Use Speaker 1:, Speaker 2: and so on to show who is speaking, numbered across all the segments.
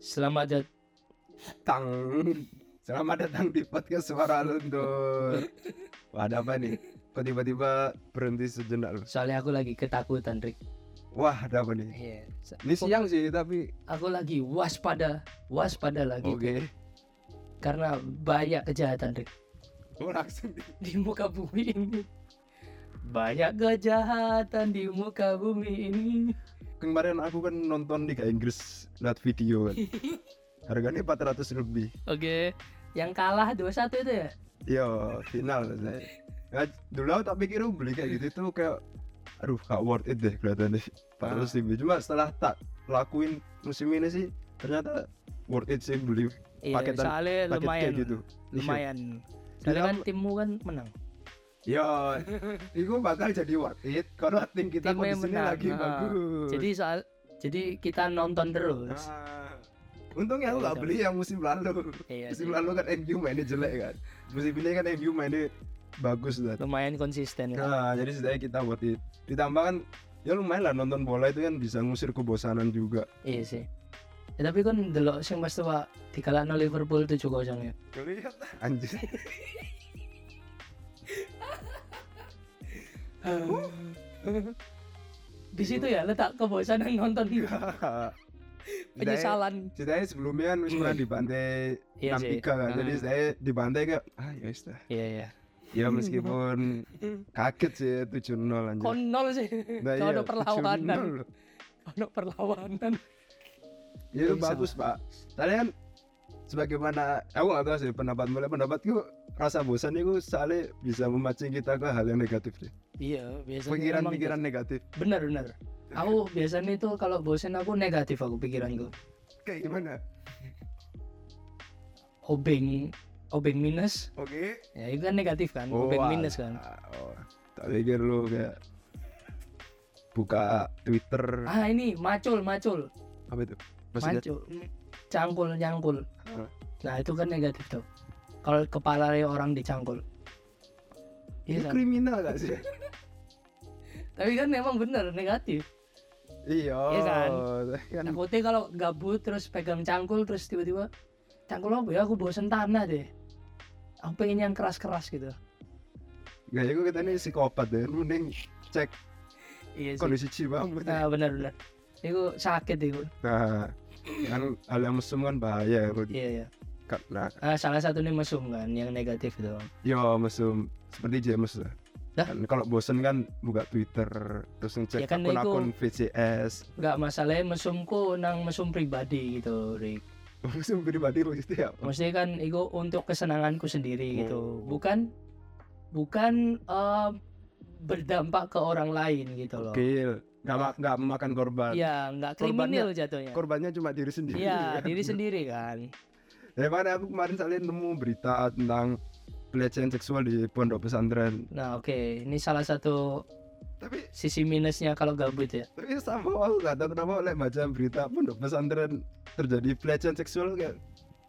Speaker 1: Selamat dat-
Speaker 2: Tang. Selamat datang di podcast Suara Luntur. Wah, ada apa nih? Kok tiba-tiba berhenti sejenak lu?
Speaker 1: soalnya aku lagi ketakutan, Rick.
Speaker 2: Wah, ada apa nih?
Speaker 1: Iya. Sa-
Speaker 2: Ini siang sih, tapi
Speaker 1: Aku lagi waspada, waspada lagi
Speaker 2: oke.
Speaker 1: karena banyak kejahatan, Rick.
Speaker 2: Oh, langsung di-
Speaker 1: di muka bumi ini. Banyak kejahatan di muka bumi ini.
Speaker 2: Kemarin aku kan nonton Liga Inggris lihat video kan. Harganya 400 lebih.
Speaker 1: Oke, yang kalah 2-1 itu ya?
Speaker 2: Yo, final saya. Ya, dulu aku tak pikir beli kayak gitu itu kayak aduh gak worth it deh kelihatannya 400 lebih cuma setelah tak lakuin musim ini sih ternyata worth it sih beli
Speaker 1: Iya,
Speaker 2: Paketan-
Speaker 1: soalnya
Speaker 2: paket
Speaker 1: lumayan.
Speaker 2: kayak gitu
Speaker 1: Lumayan. Soalnya kan timmu kan menang.
Speaker 2: Yo, itu bakal jadi worth it kalau tim kita
Speaker 1: Timnya
Speaker 2: kondisinya
Speaker 1: menang,
Speaker 2: lagi
Speaker 1: ah.
Speaker 2: bagus.
Speaker 1: Jadi soal jadi kita nonton terus.
Speaker 2: Ah. Untungnya aku gak
Speaker 1: iya.
Speaker 2: beli yang musim lalu.
Speaker 1: Iya
Speaker 2: musim
Speaker 1: sih.
Speaker 2: lalu kan MU mainnya jelek kan. Musim ini kan MU mainnya bagus dan.
Speaker 1: Lumayan konsisten ya.
Speaker 2: Nah, jadi setidaknya kita buat it. Ditambah kan ya lumayan lah nonton bola itu kan bisa ngusir kebosanan juga.
Speaker 1: Iya sih. Ya, tapi kan delok sing pas tua dikalahno Liverpool 7-0 ya.
Speaker 2: Lihat anjir.
Speaker 1: Di situ ya letak kebosanan nonton penyesalan.
Speaker 2: Ceritanya sebelumnya kan wis pernah dibantai
Speaker 1: Iya sih.
Speaker 2: 6-3 kan. Jadi saya dibantai kayak ah ya wis dah.
Speaker 1: Iya iya.
Speaker 2: Ya meskipun kaget sih 7-0 anjir.
Speaker 1: Konol sih.
Speaker 2: Nah,
Speaker 1: Kalau
Speaker 2: iya,
Speaker 1: ada perlawanan.
Speaker 2: 7-0.
Speaker 1: Ono perlawanan.
Speaker 2: Ya, itu bagus pak. Tadi kan sebagaimana aku nggak tahu sih pendapat mulai pendapatku rasa bosan itu soalnya bisa memancing kita ke hal yang negatif deh.
Speaker 1: Iya, biasanya
Speaker 2: Pikiran-pikiran negatif.
Speaker 1: gitu. benar benar. Aku biasanya itu kalau bosen aku negatif aku pikiranku.
Speaker 2: Kayak gimana?
Speaker 1: Obeng obeng minus
Speaker 2: Oke.
Speaker 1: ya itu kan negatif kan obeng minus kan
Speaker 2: Oh, tak pikir lu kayak buka Twitter
Speaker 1: ah ini macul macul
Speaker 2: apa itu?
Speaker 1: Macul cangkul nyangkul
Speaker 2: Hah?
Speaker 1: nah itu kan negatif tuh kalau kepala orang dicangkul
Speaker 2: ini
Speaker 1: iya kan
Speaker 2: kriminal gak sih?
Speaker 1: tapi kan memang bener negatif
Speaker 2: iya.
Speaker 1: Iya kan?
Speaker 2: kan
Speaker 1: takutnya kalau gabut terus pegang cangkul terus tiba-tiba cangkul apa ya aku bosen tanah deh aku pengen yang keras-keras gitu
Speaker 2: Gak ya kita ini psikopat deh. Mending cek
Speaker 1: iya sih
Speaker 2: kondisi jiwamu.
Speaker 1: nah bener-bener itu sakit itu
Speaker 2: Nah, kan hal yang mesum kan bahaya ya.
Speaker 1: iya iya
Speaker 2: Karena
Speaker 1: Ah, salah satu nih mesum kan yang negatif itu
Speaker 2: yo mesum seperti James lah. Kan kalau bosen kan buka Twitter terus ngecek
Speaker 1: Ya kan
Speaker 2: akun-akun VCS.
Speaker 1: nggak masalahnya mesumku nang mesum pribadi gitu Rick
Speaker 2: Mesum pribadi lu itu ya.
Speaker 1: maksudnya kan itu untuk kesenanganku sendiri gitu
Speaker 2: Oh.
Speaker 1: bukan bukan eh, berdampak ke orang lain gitu loh
Speaker 2: Gokil. Nggak, ma- nggak memakan korban.
Speaker 1: ya nggak
Speaker 2: Korbannya-
Speaker 1: kriminal jatuhnya
Speaker 2: Korbannya cuma diri sendiri.
Speaker 1: Iya
Speaker 2: kan?
Speaker 1: diri sendiri kan
Speaker 2: Daripada aku kemarin salin nemu berita tentang pelecehan seksual di pondok pesantren.
Speaker 1: nah oke. Ini salah satu
Speaker 2: Tapi
Speaker 1: sisi minusnya kalau gabut ya.
Speaker 2: tapi sama aku nggak tahu kenapa oleh baca berita pondok pesantren terjadi pelecehan seksual kayak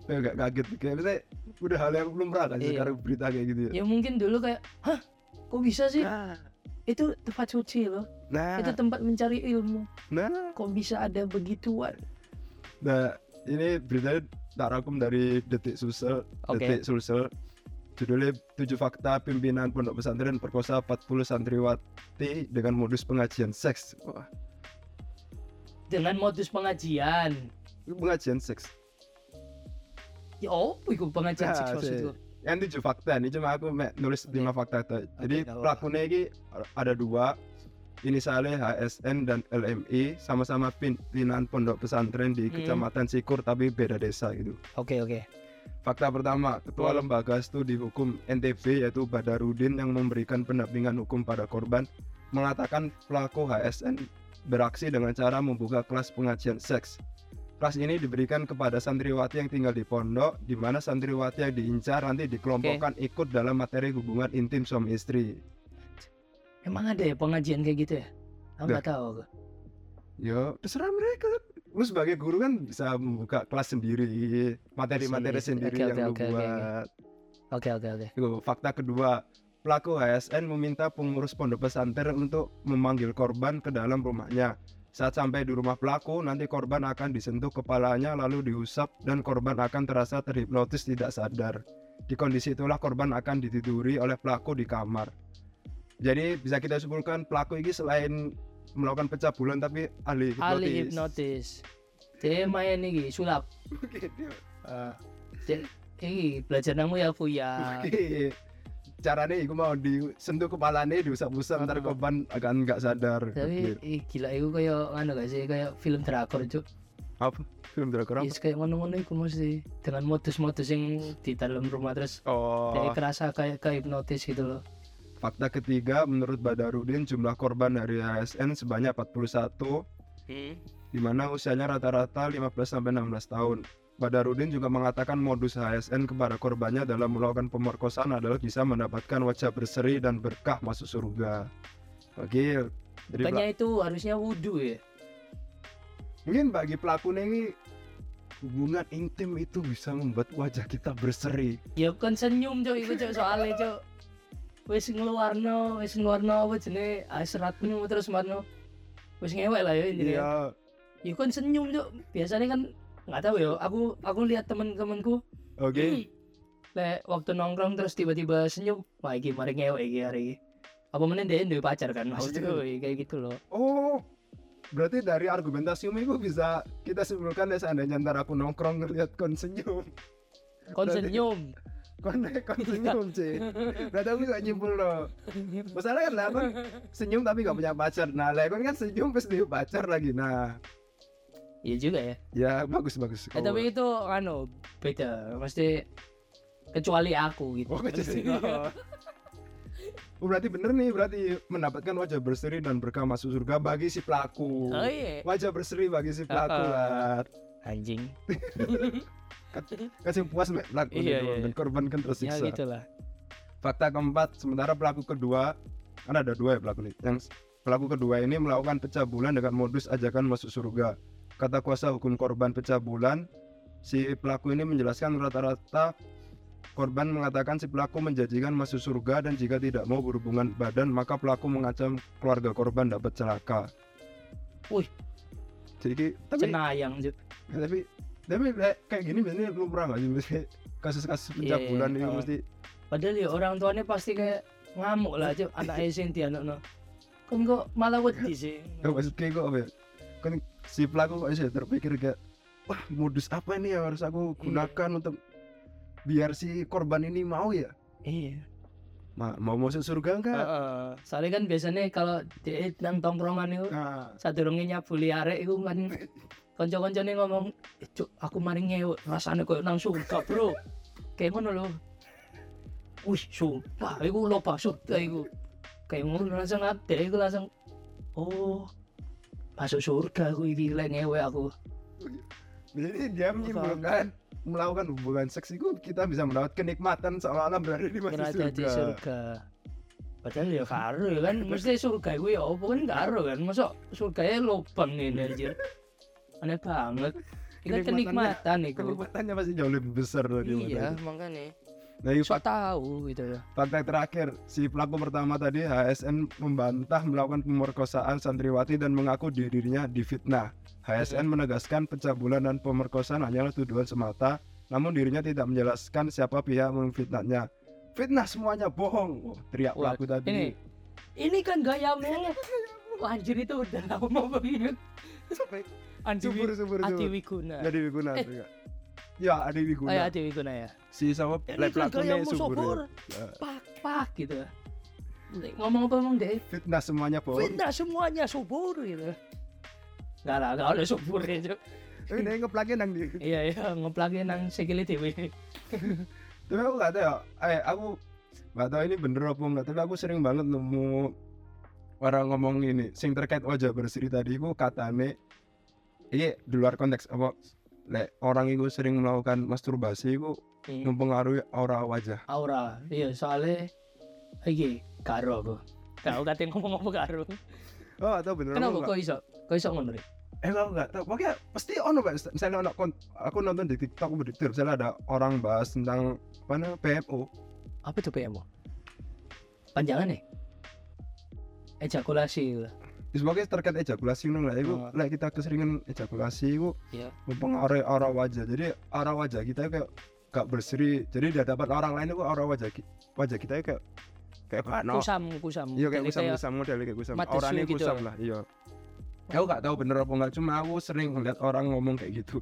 Speaker 2: kayak gak kaget. Kayak misalnya udah hal yang lumrah kan
Speaker 1: Iya.
Speaker 2: sekarang berita kayak gitu ya.
Speaker 1: ya mungkin dulu kayak hah? Kok bisa sih?
Speaker 2: Nah,
Speaker 1: itu tempat suci loh.
Speaker 2: Nah,
Speaker 1: itu tempat mencari ilmu.
Speaker 2: Nah,
Speaker 1: kok bisa ada begituan?
Speaker 2: Nah, ini beritanya tak rangkum dari detik susel,
Speaker 1: Oke.
Speaker 2: detik sulsel. Judulnya 7 fakta pimpinan pondok pesantren perkosa 40 santriwati dengan modus pengajian seks. Wah,
Speaker 1: dengan modus pengajian
Speaker 2: pengajian seks.
Speaker 1: ya oh itu pengajian
Speaker 2: Nah,
Speaker 1: seks maksud
Speaker 2: sih.
Speaker 1: gua.
Speaker 2: yang tujuh fakta ini cuma aku nulis lima fakta itu jadi
Speaker 1: apa-apa.
Speaker 2: pelakunya ini ada dua inisialnya HSN dan LMI sama-sama pimpinan pondok pesantren di
Speaker 1: Hmm.
Speaker 2: kecamatan Sikur tapi beda desa gitu
Speaker 1: oke oke
Speaker 2: fakta pertama ketua
Speaker 1: Hmm.
Speaker 2: lembaga studi hukum NTB yaitu Badarudin yang memberikan pendampingan hukum pada korban mengatakan pelaku HSN beraksi dengan cara membuka kelas pengajian seks Kelas ini diberikan kepada santriwati yang tinggal di pondok, di mana santriwati yang diincar nanti dikelompokkan ikut dalam materi hubungan intim suami istri.
Speaker 1: Emang ada ya pengajian kayak gitu ya aku
Speaker 2: Nggak.
Speaker 1: tahu.
Speaker 2: Ya, terserah mereka. Lu sebagai guru kan bisa membuka kelas sendiri, materi-materi sendiri
Speaker 1: oke,
Speaker 2: yang
Speaker 1: oke,
Speaker 2: lu
Speaker 1: oke.
Speaker 2: buat.
Speaker 1: oke oke oke
Speaker 2: fakta kedua. Pelaku HSN meminta pengurus pondok pesantren untuk memanggil korban ke dalam rumahnya. Saat sampai di rumah pelaku, nanti korban akan disentuh kepalanya lalu diusap dan korban akan terasa terhipnotis tidak sadar. Di kondisi itulah korban akan ditiduri oleh pelaku di kamar. Jadi bisa kita simpulkan pelaku ini selain melakukan pecah bulan tapi ahli hipnotis.
Speaker 1: ahli hipnotis dia main nih sulap.
Speaker 2: Ah,
Speaker 1: Dia- ini belajar namu ya Fuya
Speaker 2: Oke. Caranya iku mau disentuh kepalanya diusap-usap ntar
Speaker 1: Ah.
Speaker 2: korban akan nggak sadar.
Speaker 1: tapi
Speaker 2: Oke.
Speaker 1: ih, gila itu kayak anu gak sih kayak film drakor cuk
Speaker 2: apa? Film drakor apa?
Speaker 1: Yes, kayak ngono-ngono iku mesti dengan modus-modus yang di dalam rumah terus
Speaker 2: Oh.
Speaker 1: dia kerasa kayak kayak hipnotis gitu loh
Speaker 2: Fakta ketiga, menurut Badarudin jumlah korban dari ASN sebanyak 41 di mana usianya rata-rata 15 sampai 16 tahun. Badarudin juga mengatakan modus ASN kepada korbannya dalam melakukan pemerkosaan adalah bisa mendapatkan wajah berseri dan berkah masuk surga. Oke, jadi
Speaker 1: Bukannya itu harusnya wudhu ya
Speaker 2: mungkin bagi pelaku ini hubungan intim itu bisa membuat wajah kita berseri.
Speaker 1: ya bukan senyum cok itu cok soalnya cok wis ngeluarno wis ngeluarno apa jenis seratmu terus marno. Wis ngewek lah ya intinya.
Speaker 2: Iya,
Speaker 1: ya kan senyum cok biasanya kan nggak tahu ya aku aku lihat temen-temenku
Speaker 2: oke.
Speaker 1: le waktu nongkrong terus tiba-tiba senyum. Wah iki mari ngewek iki hari ini apa mana dia duwe pacar kan? Maksudnya
Speaker 2: iya.
Speaker 1: woi, kayak gitu loh.
Speaker 2: Oh, berarti dari argumentasi itu bisa kita simpulkan ya seandainya ntar aku nongkrong ngeliat kon senyum.
Speaker 1: kon senyum
Speaker 2: Kon kon senyum sih. Berarti aku bisa nyimpul loh. Masalah kan lah kon senyum tapi gak punya pacar. Nah, lah kon kan senyum pasti punya pacar lagi. Nah,
Speaker 1: iya juga ya
Speaker 2: ya bagus bagus.
Speaker 1: eh, tapi itu anu beda mesti kecuali aku gitu
Speaker 2: Oh, kecuali- Oh, berarti bener nih, berarti mendapatkan wajah berseri dan berkah masuk surga bagi si pelaku.
Speaker 1: oh iya
Speaker 2: Wajah berseri bagi si pelaku
Speaker 1: Ah, ah.
Speaker 2: lah.
Speaker 1: anjing
Speaker 2: Kasih puas mbak pelaku
Speaker 1: Iya, iya,
Speaker 2: dan korban kan
Speaker 1: ya
Speaker 2: tersiksa.
Speaker 1: gitulah
Speaker 2: Fakta keempat, sementara pelaku kedua, kan ada dua ya pelaku nih. Yang pelaku kedua ini melakukan pecah bulan dengan modus ajakan masuk surga. Kata kuasa hukum korban pecah bulan, si pelaku ini menjelaskan rata-rata korban mengatakan si pelaku menjanjikan masuk surga dan jika tidak mau berhubungan badan maka pelaku mengancam keluarga korban dapat celaka.
Speaker 1: Wih.
Speaker 2: Jadi tapi
Speaker 1: cenayang
Speaker 2: tapi tapi kayak- kayak gini biasanya lumrah nggak sih mesti kasus-kasus
Speaker 1: Iya,
Speaker 2: bulan ini
Speaker 1: oh.
Speaker 2: mesti
Speaker 1: padahal ya orang tuanya pasti kayak ngamuk lah cuk anak sing dianakno kan kok malah wedi sih
Speaker 2: Ya maksud kayak kok apa ya? Kan si pelaku kok bisa terpikir kayak wah modus apa ini yang harus aku
Speaker 1: Iya.
Speaker 2: gunakan untuk biar si korban ini mau ya?
Speaker 1: iya
Speaker 2: Ma mau masuk surga enggak?
Speaker 1: Heeh. soalnya kan biasanya kalau di nang tongkrongan itu
Speaker 2: Nah,
Speaker 1: sadurunge nyabuli arek iku kan kanca-kancane ngomong "Eh, cuk aku mari ngewe rasane koyo nang surga bro. Kayak ngono lho. Wih sumpah iku loba surga iku. Kayak ngono langsung ada iku langsung oh masuk surga aku iki lek aku.
Speaker 2: Jadi dia menyimpulkan melakukan hubungan seks itu kita bisa mendapat kenikmatan seolah-olah berada di masuk surga.
Speaker 1: di surga. padahal ya karo ya kan mesti surga itu ya apa kan karo kan? Masa surganya lubang ini anjir aneh banget. Kan kenikmatan itu
Speaker 2: Kenikmatannya pasti jauh lebih besar dari
Speaker 1: iya. makanya
Speaker 2: Nah, ini
Speaker 1: sok tahu gitu ya.
Speaker 2: Fakta terakhir, si pelaku pertama tadi HSN membantah melakukan pemerkosaan santriwati dan mengaku dirinya difitnah. HSN menegaskan pencabulan dan pemerkosaan hanyalah tuduhan semata, namun dirinya tidak menjelaskan siapa pihak memfitnahnya. Fitnah semuanya bohong, oh, teriak
Speaker 1: Wah,
Speaker 2: pelaku tadi.
Speaker 1: ini ini kan gayamu Wah, anjir itu udah lama banget Andi
Speaker 2: subur subur
Speaker 1: Adi
Speaker 2: subur.
Speaker 1: Wiguna
Speaker 2: Jadi Wiguna.
Speaker 1: Eh.
Speaker 2: Ya, Adi
Speaker 1: oh ya
Speaker 2: Wiguna.
Speaker 1: Adi Wiguna ya
Speaker 2: Si sama
Speaker 1: kan
Speaker 2: pelakunya
Speaker 1: gayamu
Speaker 2: subur.
Speaker 1: subur
Speaker 2: Ya.
Speaker 1: pak pak gitu ngomong apa ngomong deh
Speaker 2: Fitnah semuanya bohong.
Speaker 1: Fitnah semuanya subur gitu. Enggak lah, enggak ada subur ya, Cuk.
Speaker 2: Ini dia ngeplaknya nang di.
Speaker 1: Iya, iya, ngeplagi nang sikile dhewe.
Speaker 2: tapi aku nggak tahu ya eh aku nggak tahu ini bener apa enggak tapi aku sering banget nemu orang ngomong ini sing terkait wajah berseri tadi aku katane ini di luar konteks apa lek orang itu sering melakukan masturbasi itu mempengaruhi aura wajah
Speaker 1: Aura, iya soalnya iki karo aku. Kau kate ngomong apa karo.
Speaker 2: oh atau bener
Speaker 1: Kenapa
Speaker 2: apa
Speaker 1: kok iso? Kok iso ngono?
Speaker 2: Eh aku nggak tahu pokoknya pasti ono Pak. misalnya ono kon- aku nonton di TikTok Twitter misalnya ada orang bahas tentang apa namanya PMO
Speaker 1: Apa itu PMO? Panjangan nih? Ejakulasi. gitu.
Speaker 2: Sebagai terkait ejakulasi ngono lah iku
Speaker 1: Oh.
Speaker 2: lek kita keseringan ejakulasi iku
Speaker 1: Iya.
Speaker 2: mempengaruhi aura wajah jadi aura wajah kita kayak gak berseri jadi di hadapan orang lain itu aura wajah wajah kita kayak kayak gak no
Speaker 1: Kusam, kusam.
Speaker 2: iya kayak kusam kusam model kayak kusam orangnya
Speaker 1: gitu.
Speaker 2: kusam lah iya aku gak tahu bener apa enggak cuma aku sering ngeliat orang ngomong kayak gitu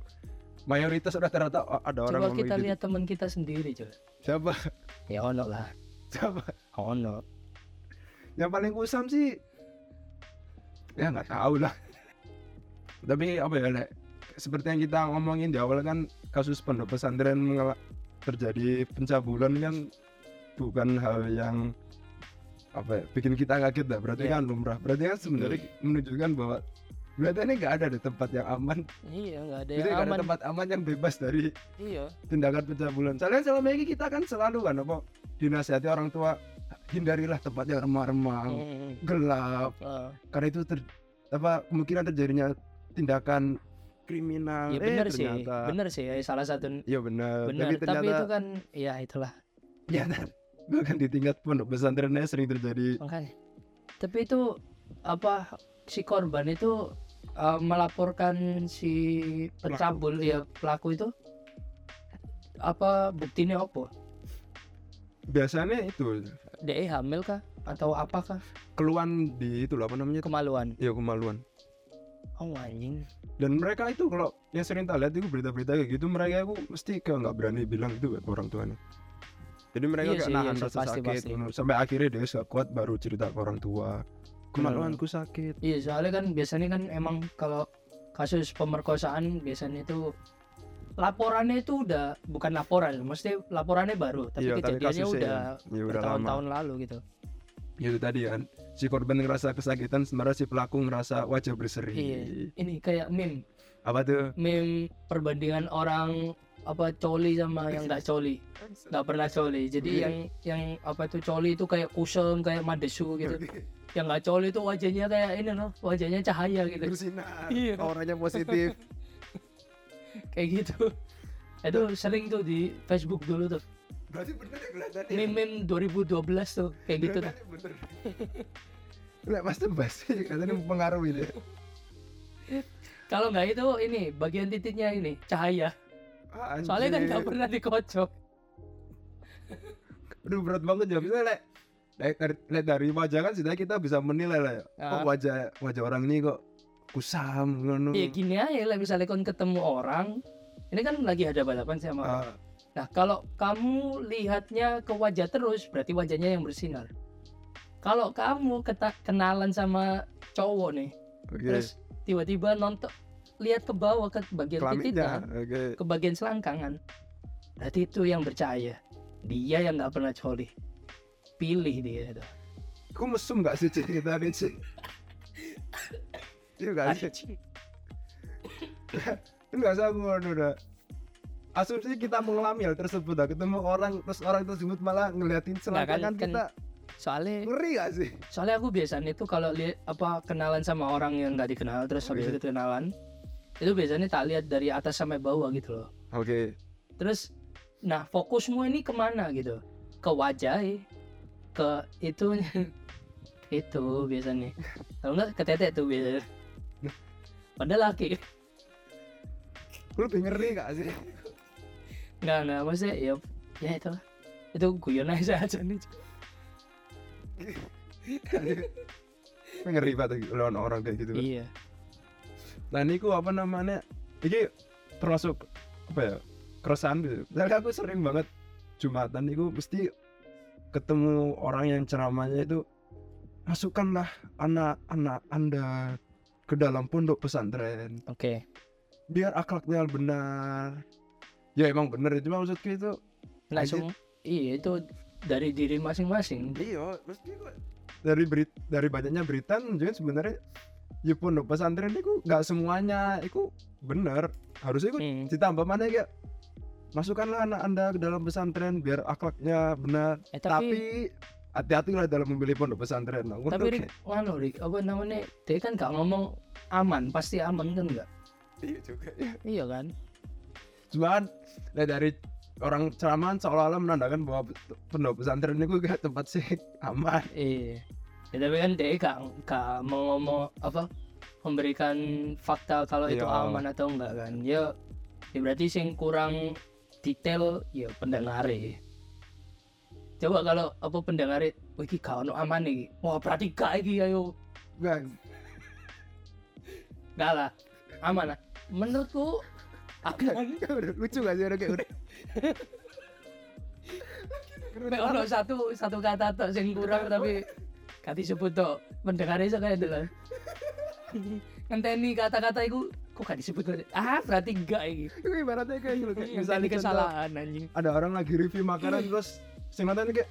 Speaker 2: mayoritas rata-rata ada orang
Speaker 1: Coba
Speaker 2: ngomong
Speaker 1: kita
Speaker 2: gitu
Speaker 1: lihat teman kita sendiri coba.
Speaker 2: siapa
Speaker 1: Ya ono lah.
Speaker 2: siapa
Speaker 1: Ono.
Speaker 2: yang paling kusam sih ya nggak tahu lah tapi apa ya Lek? seperti yang kita ngomongin di awal kan kasus pondok pesantren terjadi pencabulan kan bukan hal yang apa ya, bikin kita kaget lah berarti
Speaker 1: Iya.
Speaker 2: kan lumrah berarti kan sebenarnya menunjukkan bahwa berarti ini nggak ada di tempat yang aman
Speaker 1: Iya, nggak ada
Speaker 2: jadi
Speaker 1: yang
Speaker 2: nggak ada
Speaker 1: aman.
Speaker 2: tempat aman yang bebas dari
Speaker 1: Iya.
Speaker 2: tindakan pencabulan soalnya selama ini kita kan selalu kan apa dinasihati orang tua hindarilah tempat yang remang-remang
Speaker 1: Hmm.
Speaker 2: gelap
Speaker 1: Ah.
Speaker 2: karena itu ter, apa kemungkinan terjadinya tindakan kriminal
Speaker 1: Ya
Speaker 2: eh
Speaker 1: benar sih,
Speaker 2: ternyata
Speaker 1: benar sih. ya, Salah satu
Speaker 2: benar
Speaker 1: benar.
Speaker 2: tapi
Speaker 1: Tapi,
Speaker 2: ternyata
Speaker 1: itu kan, ya itulah
Speaker 2: ternyata bahkan di tingkat pondok pesantrennya sering terjadi
Speaker 1: makanya. Tapi itu apa si korban itu uh, melaporkan si pencabul ya pelaku itu apa buktinya apa?
Speaker 2: biasanya itu
Speaker 1: DE hamil kah? Atau apakah
Speaker 2: keluhan di itu loh apa namanya?
Speaker 1: Kemaluan?
Speaker 2: ya kemaluan.
Speaker 1: Oh anjing.
Speaker 2: dan mereka itu kalau yang sering tak lihat itu berita-berita kayak gitu mereka itu mesti kayak nggak berani bilang itu ke orang tuanya. Jadi mereka
Speaker 1: Iya
Speaker 2: kayak
Speaker 1: sih,
Speaker 2: nahan
Speaker 1: iya
Speaker 2: rasa
Speaker 1: pasti,
Speaker 2: sakit
Speaker 1: pasti.
Speaker 2: sampai akhirnya dia gak kuat baru cerita ke orang tua kemaluanku sakit.
Speaker 1: Iya soalnya kan biasanya kan emang kalau kasus pemerkosaan biasanya itu laporannya itu udah bukan laporan, mesti laporannya baru, tapi
Speaker 2: Iya, tapi
Speaker 1: kejadiannya
Speaker 2: kasusnya
Speaker 1: udah
Speaker 2: ya udah lama
Speaker 1: bertahun-tahun lalu gitu.
Speaker 2: Ya itu tadi kan si korban ngerasa kesakitan sementara si pelaku ngerasa wajah berseri
Speaker 1: Iya. Ini kayak meme,
Speaker 2: apa tuh
Speaker 1: meme perbandingan orang apa coli sama yang nggak coli, nggak pernah coli. Jadi yang yang apa itu coli itu kayak kusem, kayak madesu gitu. yang nggak coli itu wajahnya kayak ini loh, wajahnya cahaya gitu.
Speaker 2: bersinar
Speaker 1: Iya.
Speaker 2: auranya positif
Speaker 1: kayak gitu. Itu sering tuh di Facebook dulu tuh.
Speaker 2: berarti bener ya? Kelihatannya
Speaker 1: meme-meme 2012 tuh kayak gitu tuh.
Speaker 2: Bener. Lah pasti pasti katanya mempengaruhi deh
Speaker 1: kalau nggak itu ini bagian titiknya ini cahaya.
Speaker 2: Ah,
Speaker 1: soalnya kan nggak pernah dikocok.
Speaker 2: Aduh berat banget ya. Misalnya lek dari, dari wajah kan setidaknya kita bisa menilai lah ya.
Speaker 1: Ah.
Speaker 2: kok wajah wajah orang ini kok kusam ngono.
Speaker 1: Ya gini aja lah misalnya kon ketemu orang ini kan lagi ada balapan sama orang.
Speaker 2: Ah,
Speaker 1: nah kalau kamu lihatnya ke wajah terus berarti wajahnya yang bersinar. Kalau kamu keta- kenalan sama cowok nih
Speaker 2: oke.
Speaker 1: terus tiba-tiba nonton lihat ke bawah ke bagian titiknya
Speaker 2: oke.
Speaker 1: ke bagian selangkangan berarti itu yang percaya dia yang nggak pernah coli. Pilih dia itu.
Speaker 2: Kok mesum gak sih kita nih Cik? Iya gak sih? Enggak usah aku udah Asumsi kita mengalami hal tersebut. Ketemu orang Terus orang tersebut malah ngeliatin selangkangan
Speaker 1: kan- kan-
Speaker 2: kita
Speaker 1: soalnya
Speaker 2: Ngeri gak sih?
Speaker 1: soalnya aku biasanya itu kalau lihat apa kenalan sama orang yang nggak dikenal terus habis
Speaker 2: Oke.
Speaker 1: itu kenalan itu biasanya tak lihat dari atas sampai bawah gitu loh
Speaker 2: Oke
Speaker 1: terus nah fokusmu ini ke mana gitu ke wajah eh. ke itu itu biasanya kalau nggak ke tete tuh biasanya padahal laki.
Speaker 2: Lu lebih ngeri gak sih?
Speaker 1: nggak nggak maksudnya ya ya itu itu guyon aja aja nih
Speaker 2: ngeri banget lawan orang kayak gitu
Speaker 1: iya.
Speaker 2: Nah ini ku apa namanya Ini termasuk Apa ya Keresahan gitu. Misalnya aku sering banget Jumatan itu mesti Ketemu orang yang ceramahnya itu Masukkanlah anak-anak anda Ke dalam pondok pesantren.
Speaker 1: Oke.
Speaker 2: Biar akhlaknya benar. Ya emang bener Cuma maksudku itu.
Speaker 1: Langsung iya itu dari diri masing-masing.
Speaker 2: Iya mesti kok. Dari berit dari banyaknya berita juga sebenarnya ya pondok pesantren itu nggak semuanya itu bener harusnya itu
Speaker 1: Hmm.
Speaker 2: ditambah mana ya? Masukkanlah anak anda ke dalam pesantren biar akhlaknya benar.
Speaker 1: Eh,
Speaker 2: tapi,
Speaker 1: tapi,
Speaker 2: hati-hatilah dalam memilih pondok pesantren nah,
Speaker 1: tapi Rik, nganu Rik, apa namanya? Dia kan gak ngomong aman, pasti aman kan enggak?
Speaker 2: iya juga ya.
Speaker 1: Iya kan?
Speaker 2: cuman nah, dari orang ceramahan seolah-olah menandakan bahwa pondok pesantren itu kayak tempat sih aman
Speaker 1: Iya. ya, tapi kan dia gak, gak mau ngomong apa memberikan fakta kalau itu
Speaker 2: Iya.
Speaker 1: aman atau enggak kan ya, ya berarti sing kurang detail ya pendengar coba kalau apa pendengar wah iki gak ono aman nih wah berarti gak iki ayo
Speaker 2: Enggak.
Speaker 1: Enggak lah, aman lah. Menurutku aman.
Speaker 2: lucu gak sih orang kayak udah
Speaker 1: Nek ono satu satu kata tok sing kurang tapi gak disebut tok. Mendengar iso kayak dulu. Ngenteni kata-kata iku kok gak disebut. Ah, berarti enggak iki.
Speaker 2: itu ibaratnya kayak gitu misalnya
Speaker 1: kesalahan anjing.
Speaker 2: ada orang lagi review makanan terus sing nonton kayak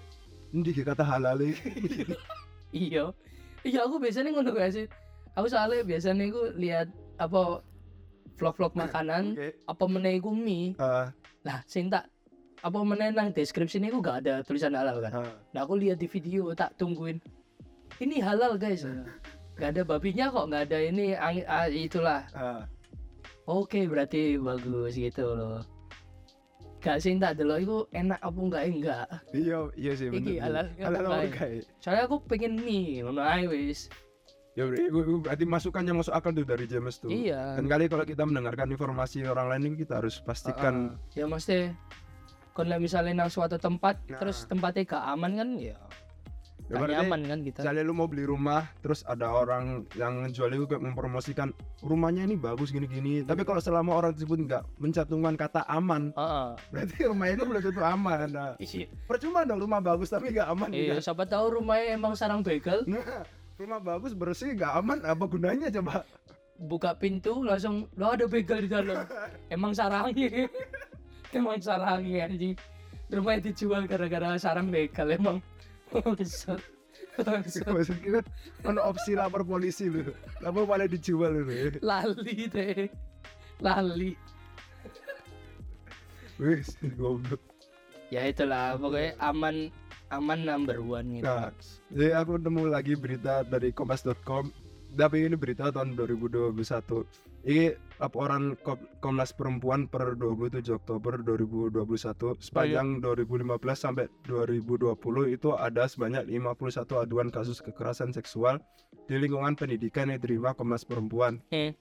Speaker 2: ini kata halal iki."
Speaker 1: Iya. Iya aku biasanya ngono gak sih. Aku soalnya biasanya iku lihat apa vlog-vlog makanan
Speaker 2: Oke.
Speaker 1: apa meneh iku mie.
Speaker 2: Ah,
Speaker 1: Lah, sing tak apa meneh nang deskripsi iku gak ada tulisan halal kan.
Speaker 2: ah.
Speaker 1: Nah aku lihat di video tak tungguin. Ini halal guys. Gak ada babinya kok, nggak ada ini ah, itulah.
Speaker 2: Ah.
Speaker 1: Oke berarti bagus gitu loh. Gak sih tak dulu itu enak apa enggak enggak.
Speaker 2: iya iya sih
Speaker 1: Iki
Speaker 2: bener.
Speaker 1: halal
Speaker 2: halal
Speaker 1: apa
Speaker 2: apa
Speaker 1: enggak?
Speaker 2: enggak ya?
Speaker 1: Soalnya aku pengen mie, ngono ae wis.
Speaker 2: ya berarti, masukannya masuk akal tuh dari James tuh
Speaker 1: Iya.
Speaker 2: dan kali kalau kita mendengarkan informasi orang lain ini kita harus pastikan
Speaker 1: Ya mesti kalau misalnya nang suatu tempat
Speaker 2: Nah.
Speaker 1: terus tempatnya gak aman kan ya
Speaker 2: ya,
Speaker 1: gak nyaman kan kita.
Speaker 2: misalnya lu mau beli rumah terus ada orang yang jual itu kayak mempromosikan rumahnya ini bagus gini-gini tapi kalau selama orang tersebut nggak mencantumkan kata aman
Speaker 1: Heeh.
Speaker 2: berarti rumah itu belum tentu aman nah,
Speaker 1: Iya.
Speaker 2: percuma dong rumah bagus tapi nggak aman
Speaker 1: Iya,
Speaker 2: juga.
Speaker 1: siapa tahu rumahnya emang sarang begal,
Speaker 2: nah rumah bagus bersih nggak aman apa gunanya coba
Speaker 1: buka pintu langsung lo ada begal di dalam. emang sarangnya. emang sarangnya anjing. Rumahnya dijual gara-gara sarang begal emang. Bangsat.
Speaker 2: maksudnya kan opsi lapor polisi lu lapor malah dijual lu
Speaker 1: Lali deh. Lali.
Speaker 2: wis goblok
Speaker 1: Ya itulah pokoknya aman aman number one gitu.
Speaker 2: Nah, jadi aku nemu lagi berita dari kompas.com tapi ini berita tahun 2021 ini laporan Kom- Komnas Perempuan per 27 Oktober 2021 sepanjang 2015 sampai 2020 itu ada sebanyak 51 aduan kasus kekerasan seksual di lingkungan pendidikan yang diterima Komnas Perempuan
Speaker 1: Eh.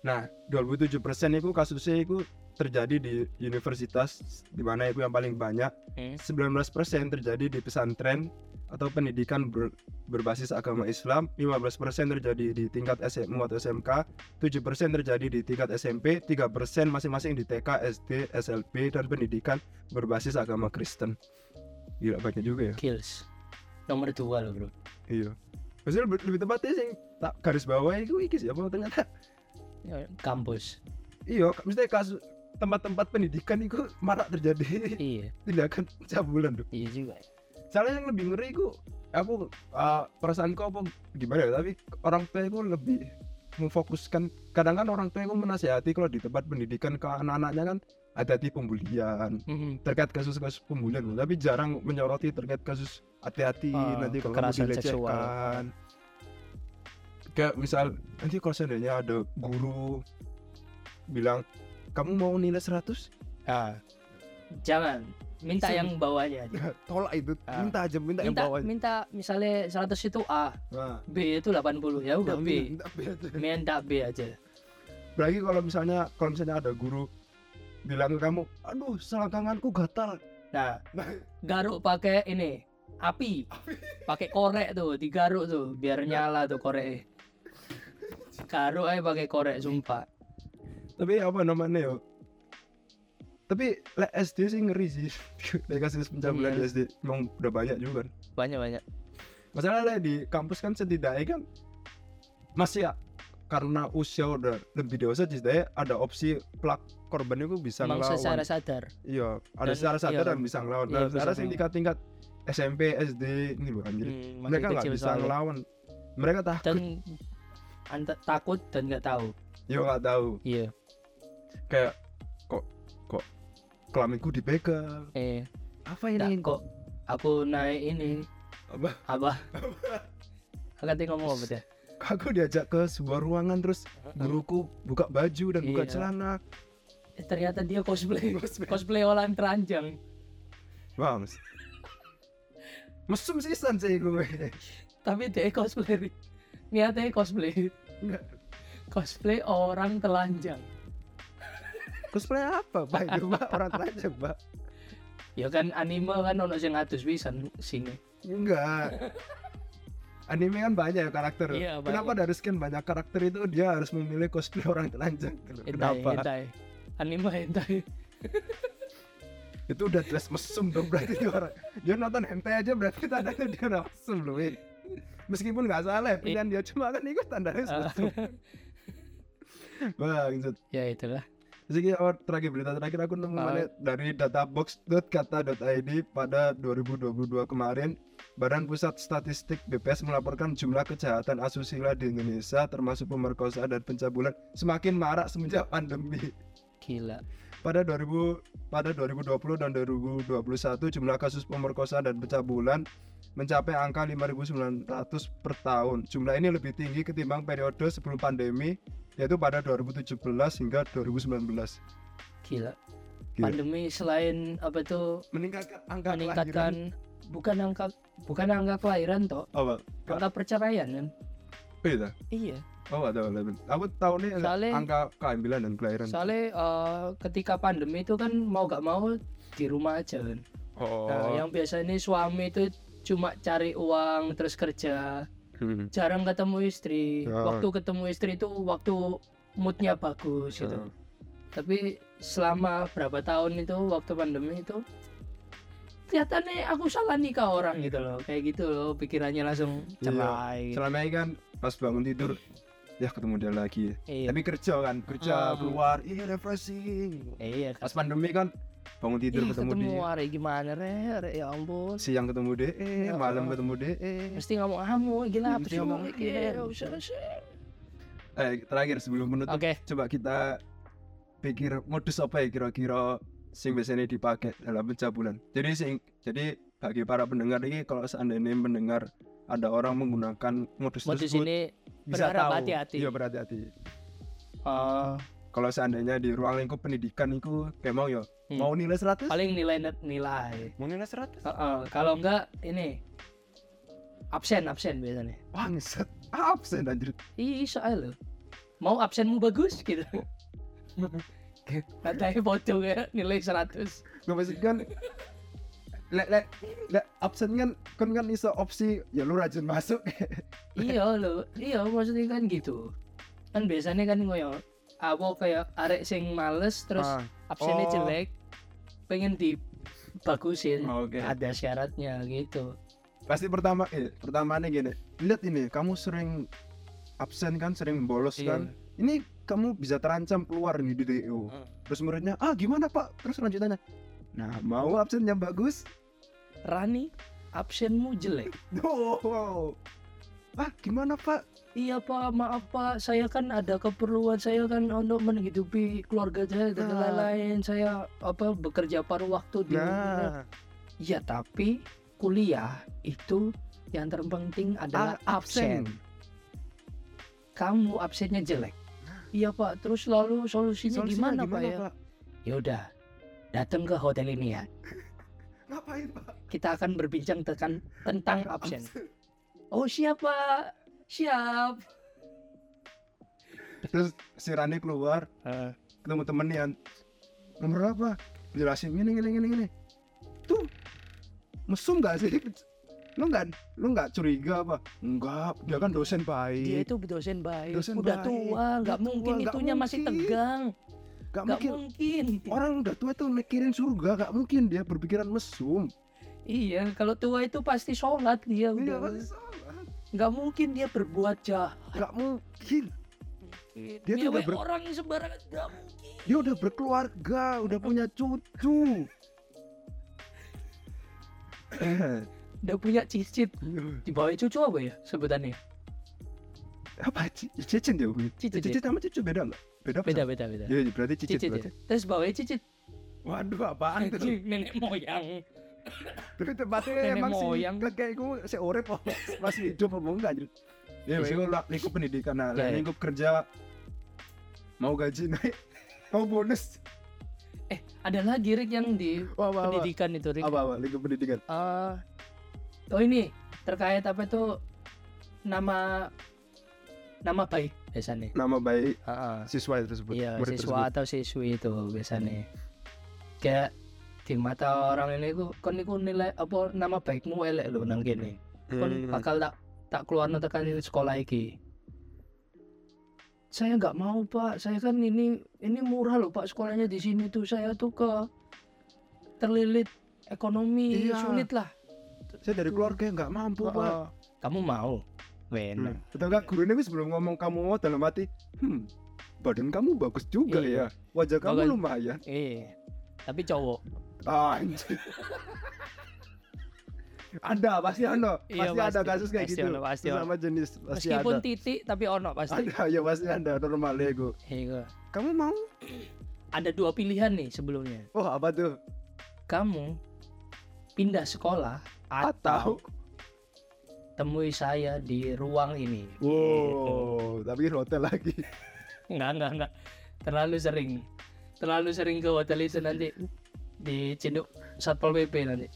Speaker 2: Nah 27% itu kasusnya itu terjadi di universitas di mana itu yang paling banyak
Speaker 1: Eh.
Speaker 2: 19% terjadi di pesantren atau pendidikan ber- berbasis agama Islam, 15% terjadi di tingkat SMU atau SMK, 7% terjadi di tingkat SMP, 3% masing-masing di TK, SD, SLB dan pendidikan berbasis agama Kristen. Gila banyak juga ya.
Speaker 1: Kills. Nomor dua loh bro.
Speaker 2: Iya. Maksudnya lebih, tepatnya sih tak garis bawah itu iki siapa ternyata.
Speaker 1: Ya, Kampus.
Speaker 2: Iya, misalnya kasus tempat-tempat pendidikan itu marak terjadi
Speaker 1: Iya.
Speaker 2: tindakan cabulan tuh.
Speaker 1: Iya juga.
Speaker 2: soalnya yang lebih ngeri ku aku uh, perasaanku apa gimana ya tapi orang tua itu lebih memfokuskan kadang kan orang tua itu menasihati kalau di tempat pendidikan ke anak-anaknya kan hati-hati pembulian
Speaker 1: Mhm.
Speaker 2: terkait kasus-kasus pembulian tapi jarang menyoroti terkait kasus hati-hati
Speaker 1: Ah,
Speaker 2: nanti kalau kamu
Speaker 1: kekerasan seksual.
Speaker 2: Kayak misal nanti kalau seandainya ada guru bilang kamu mau nilai 100
Speaker 1: Ah. Jangan. Minta
Speaker 2: Sem-
Speaker 1: yang bawahnya aja.
Speaker 2: tolak itu
Speaker 1: Ah.
Speaker 2: minta aja minta, yang
Speaker 1: Minta
Speaker 2: bawah
Speaker 1: minta misalnya 100 itu A,
Speaker 2: nah,
Speaker 1: B itu 80 ya udah B.
Speaker 2: minta B aja.
Speaker 1: Minta B aja.
Speaker 2: Berarti kalau misalnya kalau misalnya ada guru bilang ke kamu, aduh selangkanganku gatal.
Speaker 1: Nah,
Speaker 2: Nah,
Speaker 1: garuk pakai ini api. Pakai korek tuh, digaruk tuh biar nyala tuh korek. Garuk aja pakai korek sumpah.
Speaker 2: tapi apa namanya yo? Tapi le SD sih ngeri sih. Lek kasus pencabulan
Speaker 1: Iya.
Speaker 2: di SD emang udah banyak juga kan.
Speaker 1: Banyak-banyak.
Speaker 2: Masalahnya di kampus kan setidaknya kan masih ya karena usia udah lebih dewasa setidaknya ada opsi pelak korban itu bisa
Speaker 1: Emang
Speaker 2: ngelawan.
Speaker 1: secara sadar.
Speaker 2: Iya, ada
Speaker 1: Dan-
Speaker 2: secara sadar
Speaker 1: iya.
Speaker 2: dan bisa ngelawan.
Speaker 1: Iya,
Speaker 2: sekarang sih tingkat-tingkat SMP, SD ini loh anjir.
Speaker 1: Hmm,
Speaker 2: mereka nggak bisa
Speaker 1: soalnya.
Speaker 2: ngelawan. Mereka takut.
Speaker 1: Dan anta- takut dan nggak tahu.
Speaker 2: Ya nggak tahu.
Speaker 1: Iya.
Speaker 2: kayak kok kok kelaminku dipegang
Speaker 1: Eh,
Speaker 2: apa ini
Speaker 1: kok aku naik ini
Speaker 2: apa
Speaker 1: apa? Aku tadi ngomong apa dia?
Speaker 2: aku diajak ke sebuah ruangan terus guruku buka baju dan buka
Speaker 1: Iya.
Speaker 2: celana
Speaker 1: Eh, ternyata dia cosplay
Speaker 2: Cosplay.
Speaker 1: cosplay orang teranjang
Speaker 2: wah mes mesum sisan sih gue
Speaker 1: tapi dia cosplay niatnya cosplay
Speaker 2: Enggak.
Speaker 1: cosplay orang telanjang
Speaker 2: Cosplay apa, Pak? Itu, orang telanjang, Pak.
Speaker 1: ya kan anime kan ono sing atus pisan sini
Speaker 2: Enggak. Anime kan banyak ya karakter.
Speaker 1: Iya,
Speaker 2: Kenapa dari sekian banyak karakter itu dia harus memilih cosplay orang telanjang? gitu?
Speaker 1: hentai
Speaker 2: Kenapa?
Speaker 1: hentai anime hentai
Speaker 2: Itu udah dress mesum dong berarti dia orang. Dia nonton hentai aja berarti tandanya dia udah mesum loh. Meskipun nggak salah pilihan dia cuma kan ikut tandanya
Speaker 1: Ah.
Speaker 2: mesum. Bangsat.
Speaker 1: ya itulah
Speaker 2: ini oh, terakhir berita terakhir aku nemu
Speaker 1: Ah.
Speaker 2: mana dari databox.kata.id pada 2022 kemarin Badan Pusat Statistik BPS melaporkan jumlah kejahatan asusila di Indonesia termasuk pemerkosaan dan pencabulan semakin marak semenjak pandemi.
Speaker 1: gila
Speaker 2: Pada 2000 pada 2020 dan 2021 jumlah kasus pemerkosaan dan pencabulan mencapai angka 5.900 per tahun. Jumlah ini lebih tinggi ketimbang periode sebelum pandemi yaitu pada 2017 hingga 2019.
Speaker 1: gila.
Speaker 2: Gila.
Speaker 1: pandemi selain apa itu?
Speaker 2: Meningkatkan angka
Speaker 1: meningkatkan bukan angka bukan angka kelahiran toh.
Speaker 2: Apa?
Speaker 1: Angka perceraian kan?
Speaker 2: Beda
Speaker 1: iya
Speaker 2: oh ada ada aku tahu nih
Speaker 1: Soalnya-
Speaker 2: angka kehamilan dan kelahiran.
Speaker 1: Soalnya eh, ketika pandemi itu kan mau gak mau di rumah aja kan.
Speaker 2: Oh.
Speaker 1: Nah yang biasa ini suami itu cuma cari uang terus kerja
Speaker 2: Hmm.
Speaker 1: jarang ketemu istri
Speaker 2: Ya.
Speaker 1: waktu ketemu istri itu waktu moodnya bagus gitu
Speaker 2: Ya.
Speaker 1: tapi selama berapa tahun itu waktu pandemi itu kelihatannya aku salah nikah orang gitu loh kayak gitu loh pikirannya langsung
Speaker 2: Iya.
Speaker 1: cerai gitu.
Speaker 2: selama ini kan pas bangun tidur ya ketemu dia lagi
Speaker 1: iya
Speaker 2: tapi kerja kan kerja
Speaker 1: Ah.
Speaker 2: keluar iya refreshing
Speaker 1: iya
Speaker 2: pas pandemi kan bangun tidur
Speaker 1: Ih,
Speaker 2: ketemu,
Speaker 1: ketemu
Speaker 2: dia.
Speaker 1: hari gimana re, re ya ampun.
Speaker 2: Siang ketemu dia eh
Speaker 1: Ya
Speaker 2: malam ketemu dia
Speaker 1: mesti ngomong kamu gila apa sih
Speaker 2: ngomong,
Speaker 1: ngomong
Speaker 2: "Iya."
Speaker 1: usah
Speaker 2: eh terakhir sebelum menutup
Speaker 1: oke.
Speaker 2: coba kita pikir modus apa ya kira-kira sing biasanya dipakai dalam pencabulan. Jadi sing jadi bagi para pendengar ini kalau seandainya mendengar ada orang menggunakan modus,
Speaker 1: modus
Speaker 2: tersebut
Speaker 1: ini
Speaker 2: bisa tahu.
Speaker 1: hati-hati.
Speaker 2: iya berhati-hati.
Speaker 1: Eh,
Speaker 2: kalau seandainya di ruang lingkup pendidikan itu kayak mau ya
Speaker 1: Hmm.
Speaker 2: mau nilai 100
Speaker 1: paling nilai nilai.
Speaker 2: Mau nilai 100
Speaker 1: Heeh, kalau enggak ini. Absen absen biasanya.
Speaker 2: Bangsat, absen anjir.
Speaker 1: Iya soal lo mau absenmu bagus gitu. Katanya foto ya nilai 100
Speaker 2: Gak maksud kan lek lek lek absen kan kan kan iso opsi ya lu rajin masuk.
Speaker 1: Iya lo iya maksudnya kan gitu. Kan biasanya kan ngoyo aku kayak arek sing males terus
Speaker 2: Ah,
Speaker 1: absennya
Speaker 2: Oh.
Speaker 1: jelek pengen dibagusin
Speaker 2: oke.
Speaker 1: ada syaratnya gitu.
Speaker 2: Pasti pertama eh pertamanya gini lihat ini kamu sering absen kan sering bolos
Speaker 1: Iya.
Speaker 2: kan? Ini kamu bisa terancam keluar nih di DO
Speaker 1: Hmm.
Speaker 2: terus muridnya ah gimana pak? Terus lanjutannya nah mau absennya bagus?
Speaker 1: Rani absenmu jelek.
Speaker 2: Oh ah gimana pak
Speaker 1: Iya pak, maaf pak, saya kan ada keperluan saya kan untuk menghidupi keluarga saya dan
Speaker 2: Nah.
Speaker 1: lain-lain. Saya apa bekerja paruh waktu di
Speaker 2: nah
Speaker 1: Iya tapi kuliah itu yang terpenting adalah
Speaker 2: Ah,
Speaker 1: absen. Kamu absennya jelek. Iya pak, terus lalu solusinya,
Speaker 2: Solusinya
Speaker 1: gimana, pak ya? Ya udah, datang ke hotel ini ya.
Speaker 2: ngapain pak
Speaker 1: Kita akan berbincang tekan tentang absen. Oh siap pak, siap.
Speaker 2: terus si Rani keluar. Ketemu temennya nomor apa jelasin ini ini ini ini. Tuh mesum gak sih? Lu nggak lu nggak curiga apa? Enggak dia kan dosen baik.
Speaker 1: Dia itu dosen baik,
Speaker 2: Dosen
Speaker 1: udah
Speaker 2: baik.
Speaker 1: tua, nggak mungkin
Speaker 2: tua, nggak
Speaker 1: itunya masih
Speaker 2: mungkin.
Speaker 1: tegang,
Speaker 2: gak
Speaker 1: nggak
Speaker 2: mungkin.
Speaker 1: mungkin.
Speaker 2: orang udah tua tuh mikirin surga gak mungkin dia berpikiran mesum.
Speaker 1: Iya, kalau tua itu pasti sholat dia
Speaker 2: iya
Speaker 1: udah.
Speaker 2: salah
Speaker 1: nggak mungkin dia berbuat jahat.
Speaker 2: gak mungkin
Speaker 1: Dia
Speaker 2: tuh udah ber-
Speaker 1: orang yang sembarangan nggak mungkin.
Speaker 2: dia udah berkeluarga udah punya cucu
Speaker 1: Udah punya cicit. Di bawah cucu apa ya sebutannya?
Speaker 2: apa ci- cicit ya Bu?
Speaker 1: Cicit,
Speaker 2: cicit sama cucu beda nggak beda
Speaker 1: Beda beda beda.
Speaker 2: Iya, berarti cicit,
Speaker 1: Cicit,
Speaker 2: berarti.
Speaker 1: ya. Terus bawahnya cicit.
Speaker 2: Waduh, apaan?
Speaker 1: Anjing, nenek moyang.
Speaker 2: Tapi tempatnya emang sih
Speaker 1: moyang.
Speaker 2: kayak gue apa masih hidup apa enggak anjir. Ya, itu lingkup pendidikan nah, lingkup kerja mau gaji naik, mau bonus.
Speaker 1: Eh, ada lagi Rick yang di
Speaker 2: Wah, apa, apa?
Speaker 1: pendidikan itu Rick.
Speaker 2: Apa, apa, lingkup pendidikan.
Speaker 1: Eh, oh ini terkait apa itu nama nama baik biasanya
Speaker 2: nama baik
Speaker 1: Heeh.
Speaker 2: siswa tersebut
Speaker 1: iya siswa
Speaker 2: tersebut.
Speaker 1: atau siswi itu biasanya kayak di mata orang ini ku kon niku nilai apa nama baikmu elek lho nang kene kon
Speaker 2: Hmm.
Speaker 1: bakal tak tak keluar tekan sekolah iki saya nggak mau pak saya kan ini ini murah loh pak sekolahnya di sini tuh saya tuh ke terlilit ekonomi
Speaker 2: Iya.
Speaker 1: sulit lah
Speaker 2: saya dari keluarga nggak mampu pak
Speaker 1: Oh, kamu mau Wena.
Speaker 2: Hmm. Betul nggak gurunya wis sebelum ngomong kamu mau dalam hati hmm badan kamu bagus juga
Speaker 1: Iya.
Speaker 2: ya wajah kamu
Speaker 1: Bagus.
Speaker 2: lumayan
Speaker 1: eh tapi cowok
Speaker 2: Ah, anjir. ada pasti ada.
Speaker 1: Iya,
Speaker 2: pasti, ada
Speaker 1: pasti.
Speaker 2: kasus kayak
Speaker 1: Pasti
Speaker 2: gitu.
Speaker 1: ono, pasti
Speaker 2: sama jenis pasti
Speaker 1: meskipun
Speaker 2: ada
Speaker 1: titik tapi ono pasti.
Speaker 2: Ada ya pasti ada. Normalnya gue
Speaker 1: Iya.
Speaker 2: kamu mau?
Speaker 1: Ada dua pilihan nih sebelumnya.
Speaker 2: Oh apa tuh?
Speaker 1: Kamu pindah sekolah atau
Speaker 2: atau?
Speaker 1: temui saya di ruang ini.
Speaker 2: Wow tapi hotel lagi.
Speaker 1: Enggak, enggak, enggak. Terlalu sering. Terlalu sering ke hotel itu nanti di Cinduk Satpol PP nanti.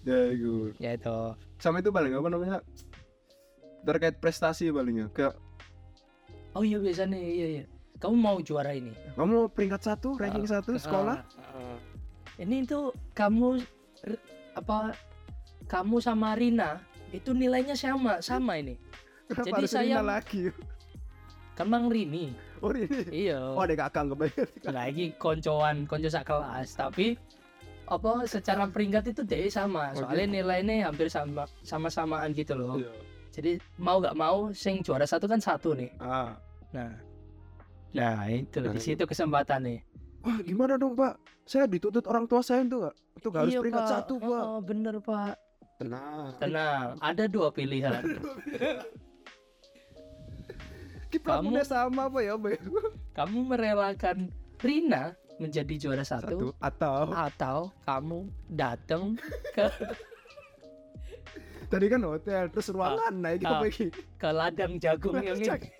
Speaker 2: ya gue
Speaker 1: Ya itu.
Speaker 2: sama itu paling apa namanya terkait prestasi palingnya kayak
Speaker 1: Oh iya biasanya iya iya. Kamu mau juara ini?
Speaker 2: kamu peringkat satu ranking satu sekolah
Speaker 1: Ah, ah. Ini tuh kamu apa kamu sama Rina itu nilainya sama sama ini.
Speaker 2: Kenapa
Speaker 1: jadi saya-
Speaker 2: Rina lagi
Speaker 1: Kan Mang Rini.
Speaker 2: oh ini
Speaker 1: Iya.
Speaker 2: oh ada kakak kebayar
Speaker 1: Enggak iki koncoan, konco sak kelas, tapi apa secara peringkat itu deh sama. Soalnya nilainya hampir sama sama-samaan gitu loh.
Speaker 2: Iya.
Speaker 1: Jadi mau nggak mau sing juara satu kan satu nih.
Speaker 2: ah
Speaker 1: Nah. Nah, itu
Speaker 2: Nah,
Speaker 1: di situ kesempatan nih.
Speaker 2: wah gimana dong pak saya dituntut orang tua saya tuh Kak. itu harus
Speaker 1: Iya,
Speaker 2: peringkat
Speaker 1: Pak.
Speaker 2: satu pak
Speaker 1: Oh, bener, Pak.
Speaker 2: tenang
Speaker 1: Tenang, ada dua pilihan. Kamu-
Speaker 2: sama apa ya Mbak?
Speaker 1: kamu merelakan Rina menjadi juara satu,
Speaker 2: satu atau
Speaker 1: atau kamu datang ke
Speaker 2: tadi kan hotel terus ruangan naik
Speaker 1: ah.
Speaker 2: apa iki
Speaker 1: ke ladang jagung yang ini.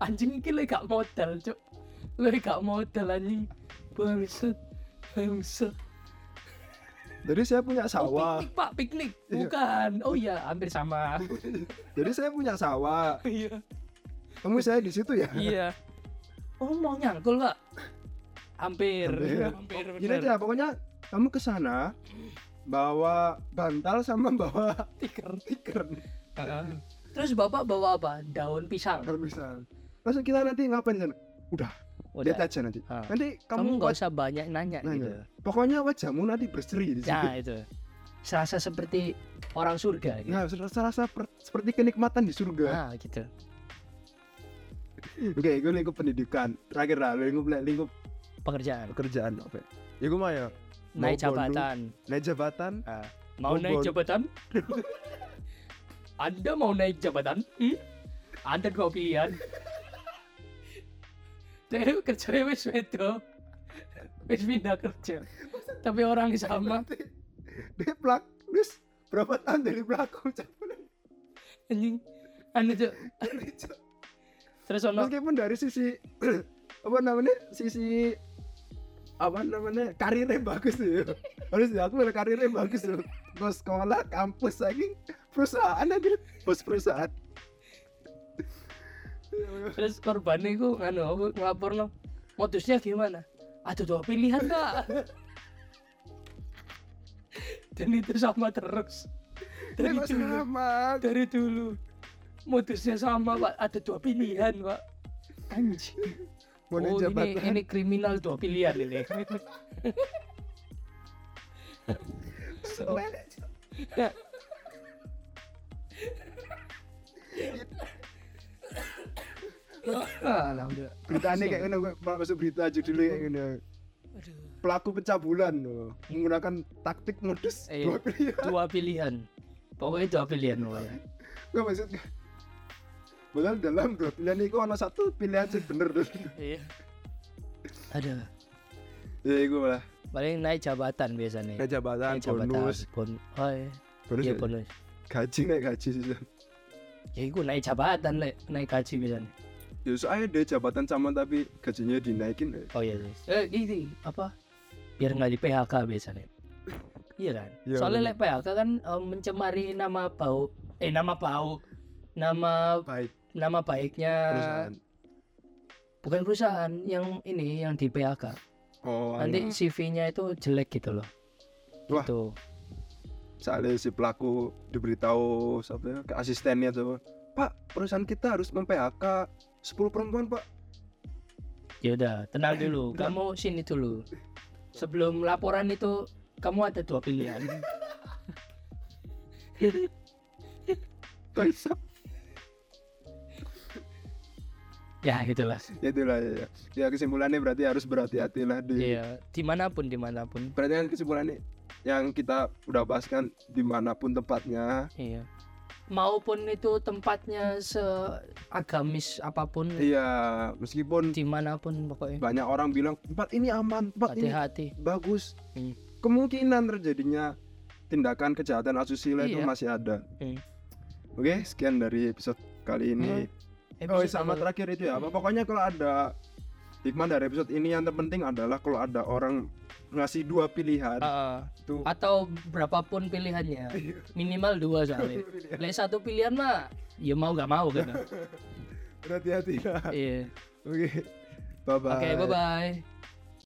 Speaker 1: Anjing lek gak modal, Cuk. Lek gak modal anjing. Bangsat. Bangsat.
Speaker 2: jadi saya punya
Speaker 1: Oh,
Speaker 2: sawah
Speaker 1: piknik, Pak, piknik.
Speaker 2: Iya.
Speaker 1: Bukan. Oh iya, hampir sama.
Speaker 2: jadi saya punya sawah
Speaker 1: Iya.
Speaker 2: kamu saya di situ ya
Speaker 1: Iya. Oh mau nyangkul pak? Hampir.
Speaker 2: Hampir.
Speaker 1: Hampir.
Speaker 2: gini aja pokoknya kamu ke sana bawa bantal sama bawa
Speaker 1: Tiker.
Speaker 2: tikar
Speaker 1: Terus bapak bawa apa? Daun pisang.
Speaker 2: kalau bisa terus kita nanti ngapain di sana udah,
Speaker 1: Udah.
Speaker 2: lihat aja nanti
Speaker 1: Ah.
Speaker 2: nanti
Speaker 1: Kamu
Speaker 2: kamu,
Speaker 1: nggak usah banyak nanya,
Speaker 2: Nanya.
Speaker 1: gitu.
Speaker 2: pokoknya wajahmu nanti berseri di situ
Speaker 1: Nah itu. Serasa seperti orang surga. Gitu.
Speaker 2: Nah, rasa rasa seperti kenikmatan di surga.
Speaker 1: Nah gitu.
Speaker 2: Oke, gue lingkup pendidikan. Terakhir lah, lingkup lingkup
Speaker 1: Pekerjaan.
Speaker 2: pekerjaan apa? Ya gue mah ya
Speaker 1: Naik
Speaker 2: Mau
Speaker 1: jabatan.
Speaker 2: naik jabatan.
Speaker 1: Ah. Mau
Speaker 2: Mau
Speaker 1: naik
Speaker 2: bon-
Speaker 1: jabatan? Anda mau naik jabatan? Hmm? Ada dua pilihan. Dia kerja wis wedo. Wis pindah kerja. Tapi orang sama.
Speaker 2: Dia pelak, terus berapa tahun dari pelaku
Speaker 1: Anjing. Anu Cuk. Terus ono
Speaker 2: Meskipun dari sisi apa namanya sisi apa namanya karirnya bagus tuh. Harus aku ada karirnya bagus tuh. Bos sekolah, kampus lagi perusahaan aja, bos perusahaan.
Speaker 1: terus korban itu anu aku ngelapor no modusnya gimana? Ada dua pilihan kak. Dan itu sama terus. Dari
Speaker 2: Ini kok
Speaker 1: dulu.
Speaker 2: sama?
Speaker 1: dari dulu. Modusnya sama pak. Ada dua pilihan pak. Anjing
Speaker 2: Naik
Speaker 1: oh ini
Speaker 2: jabatan.
Speaker 1: ini kriminal dua pilihan ini. Ya. Ah, alhamdulillah.
Speaker 2: Berita ini kayak gini masuk berita aja dulu kayak gini. Pelaku pencabulan loh, menggunakan taktik modus
Speaker 1: Iya.
Speaker 2: dua pilihan.
Speaker 1: dua pilihan. Pokoknya dua pilihan pokoknya
Speaker 2: gue maksudnya Padahal dalam dua pilihan itu ada satu pilihan sih bener tuh.
Speaker 1: Iya. Ada.
Speaker 2: Ya gue lah
Speaker 1: paling naik jabatan biasanya.
Speaker 2: Naik jabatan,
Speaker 1: naik jabatan
Speaker 2: bonus.
Speaker 1: bon oh iya.
Speaker 2: Bonus
Speaker 1: iya
Speaker 2: ya?
Speaker 1: bonus.
Speaker 2: Gaji naik gaji sih
Speaker 1: ya itu naik jabatan le naik gaji biasanya.
Speaker 2: Ya soalnya dia jabatan sama tapi gajinya dinaikin ya.
Speaker 1: oh iya iya. eh ini apa? Biar nggak di PHK biasanya. Iya kan?
Speaker 2: Iya,
Speaker 1: soalnya lek PHK kan eh, mencemari nama bau eh nama bau nama
Speaker 2: baik
Speaker 1: nama baiknya
Speaker 2: perusahaan.
Speaker 1: Bukan perusahaan yang ini yang di PHK
Speaker 2: oh
Speaker 1: nanti. CV-nya itu jelek gitu loh.
Speaker 2: Wah.
Speaker 1: gitu.
Speaker 2: Soalnya si pelaku diberitahu siapa ke asistennya tuh pak perusahaan kita harus mem-PHK 10 perempuan pak.
Speaker 1: Ya udah tenang dulu. kamu sini dulu. Sebelum laporan itu kamu ada dua pilihan.
Speaker 2: Kok
Speaker 1: ya gitulah.
Speaker 2: Ya itulah ya, ya. ya kesimpulannya berarti harus berhati-hati lah di
Speaker 1: iya di mana pun di mana pun.
Speaker 2: Berarti kan kesimpulannya yang kita udah bahas kan di mana pun tempatnya.
Speaker 1: Iya. Maupun itu tempatnya seagamis apa pun.
Speaker 2: Iya meskipun
Speaker 1: di mana pun pokoknya.
Speaker 2: banyak orang bilang tempat ini aman tempat ini
Speaker 1: hati-hati.
Speaker 2: bagus.
Speaker 1: Hmm.
Speaker 2: kemungkinan terjadinya tindakan kejahatan asusila itu
Speaker 1: Iya.
Speaker 2: masih ada.
Speaker 1: Hmm.
Speaker 2: oke sekian dari episode kali ini. Oh
Speaker 1: Episode
Speaker 2: sama
Speaker 1: apa?
Speaker 2: terakhir itu ya. Apa pokoknya kalau ada hikmah dari episode ini yang terpenting adalah kalau ada orang ngasih dua pilihan itu
Speaker 1: atau berapapun pilihannya. Minimal dua soalnya. Lek satu pilihan mah ya mau gak mau kan
Speaker 2: berhati-hati lah.
Speaker 1: Iya.
Speaker 2: Oke. Bye bye
Speaker 1: oke bye bye